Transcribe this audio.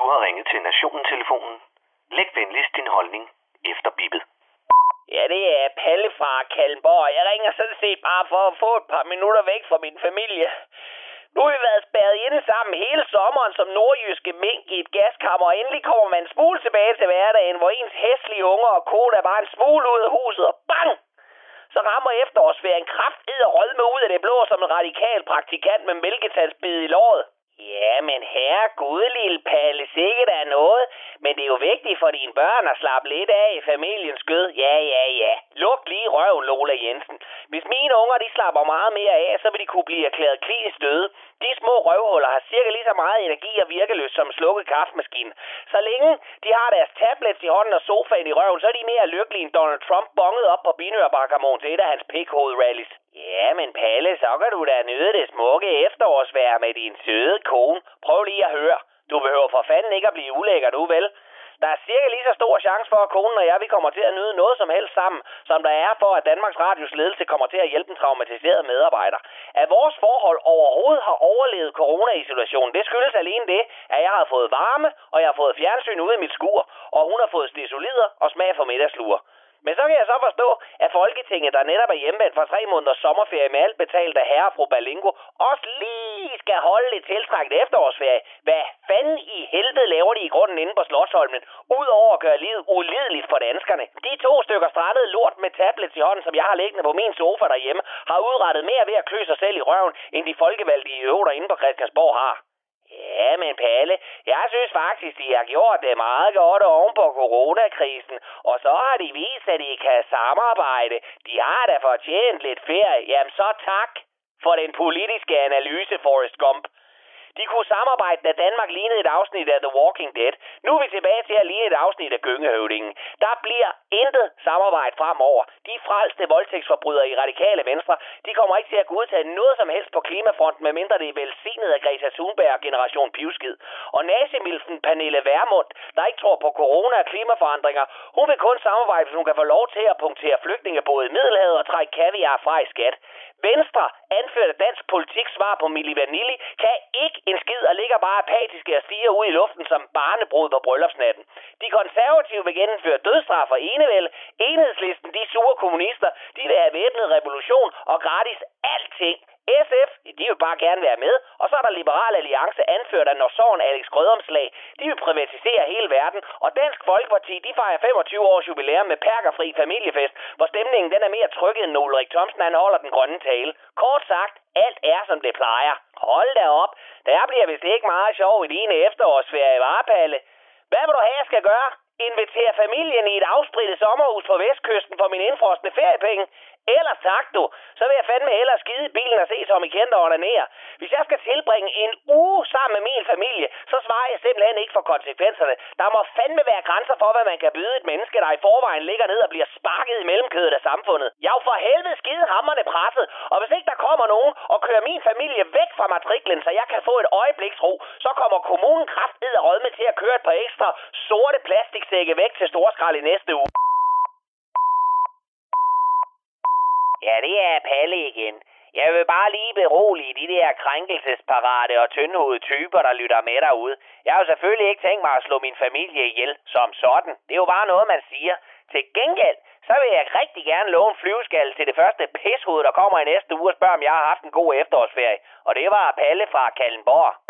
Du har ringet til Nationen-telefonen. Læg venligst din holdning efter bippet. Ja, det er Palle fra Kalmborg. Jeg ringer sådan set bare for at få et par minutter væk fra min familie. Nu har vi været spærret inde sammen hele sommeren som nordjyske mink i et gaskammer, og endelig kommer man en smule tilbage til hverdagen, hvor ens hæslige unger og kone er bare en smule ud af huset, og bang! Så rammer efterårsferien kraftedder rødme ud af det blå som en radikal praktikant med mælketalsbid i låret. Ja, men herre gud, lille Palle, sikkert er noget. Men det er jo vigtigt for dine børn at slappe lidt af i familiens skød. Ja, ja, ja. Luk lige røven, Lola Jensen. Hvis mine unger de slapper meget mere af, så vil de kunne blive erklæret klinisk døde. De små røvhuller har cirka lige så meget energi og virkeløst som en slukket kaffemaskine. Så længe de har deres tablets i hånden og sofaen i røven, så er de mere lykkelige end Donald Trump bonget op på binørbakkermon til et af hans pikhovedrallies. Ja, men Palle, så kan du da nyde det smukke efterårsvejr med din søde kone. Prøv lige at høre. Du behøver for fanden ikke at blive ulækker, du vel? Der er cirka lige så stor chance for, at konen og jeg vi kommer til at nyde noget som helst sammen, som der er for, at Danmarks Radios ledelse kommer til at hjælpe en traumatiseret medarbejder. At vores forhold overhovedet har overlevet corona-isolationen, det skyldes alene det, at jeg har fået varme, og jeg har fået fjernsyn ude i mit skur, og hun har fået stisolider og smag for middagslure. Men så kan jeg så forstå, at Folketinget, der netop er hjemvendt fra tre måneders sommerferie med alt betalt af herre og fru Balingo, også lige skal holde et tiltrækket efterårsferie. Hvad fanden i helvede laver de i grunden inde på Slottsholmen, udover at gøre livet ulideligt for danskerne? De to stykker strandet lort med tablets i hånden, som jeg har liggende på min sofa derhjemme, har udrettet mere ved at klø sig selv i røven, end de folkevalgte i øvrigt inde på Christiansborg har. Ja, men Palle, jeg synes faktisk, de har gjort det meget godt oven på coronakrisen, og så har de vist, at de kan samarbejde. De har da fortjent lidt ferie. Jamen så tak for den politiske analyse, Forrest Gump. De kunne samarbejde, da Danmark lignede et afsnit af The Walking Dead. Nu er vi tilbage til at ligne et afsnit af Gyngehøvdingen. Der bliver intet samarbejde fremover. De frelste voldtægtsforbrydere i radikale venstre, de kommer ikke til at godtage noget som helst på klimafronten, medmindre det er velsignet af Greta Thunberg og Generation Pivskid. Og nazimilfen Pernille Vermund, der ikke tror på corona og klimaforandringer, hun vil kun samarbejde, hvis hun kan få lov til at punktere flygtningebåde i Middelhavet og trække kaviar fra i skat. Venstre, anført af dansk politik svar på Milli Vanilli, kan ikke en skid og ligger bare apatiske og stiger ud i luften som barnebrud på bryllupsnatten. De konservative vil gennemføre dødsstraf for enevæld. Enhedslisten, de sure kommunister, de vil have væbnet revolution og gratis alting. SF, de vil bare gerne være med. Og så er der Liberal Alliance anført af Norsåren Alex Grødomslag. De vil privatisere hele verden. Og Dansk Folkeparti, de fejrer 25 års jubilæum med perkerfri familiefest, hvor stemningen den er mere trykket end Ulrik Thomsen, han holder den grønne tale. Kort sagt, alt er som det plejer. Hold da op. Der bliver vist ikke meget sjov i dine efterårsferie, i varepalle. Hvad vil du have, jeg skal gøre? Inviter familien i et afsprittet sommerhus på vestkysten for min indfrostende feriepenge? Eller tak du, så vil jeg fandme hellere skide i bilen og se som I kendte og ned. Hvis jeg skal tilbringe en uge sammen med min familie, så svarer jeg simpelthen ikke for konsekvenserne. Der må fandme være grænser for, hvad man kan byde et menneske, der i forvejen ligger ned og bliver sparket i mellemkødet af samfundet. Jeg er jo for helvede skide hammerne presset, og hvis ikke der kommer nogen og kører min familie væk fra matriklen, så jeg kan få et øjebliksro, så kommer kommunen kraftedder rødme til at køre et par ekstra sorte plastiksække væk til storskrald i næste uge. Ja, det er Palle igen. Jeg vil bare lige berolige de der krænkelsesparate og tyndhovede typer, der lytter med derude. Jeg har jo selvfølgelig ikke tænkt mig at slå min familie ihjel som sådan. Det er jo bare noget, man siger. Til gengæld, så vil jeg rigtig gerne låne flyveskalle til det første pishoved, der kommer i næste uge og spørger, om jeg har haft en god efterårsferie. Og det var Palle fra Kallenborg.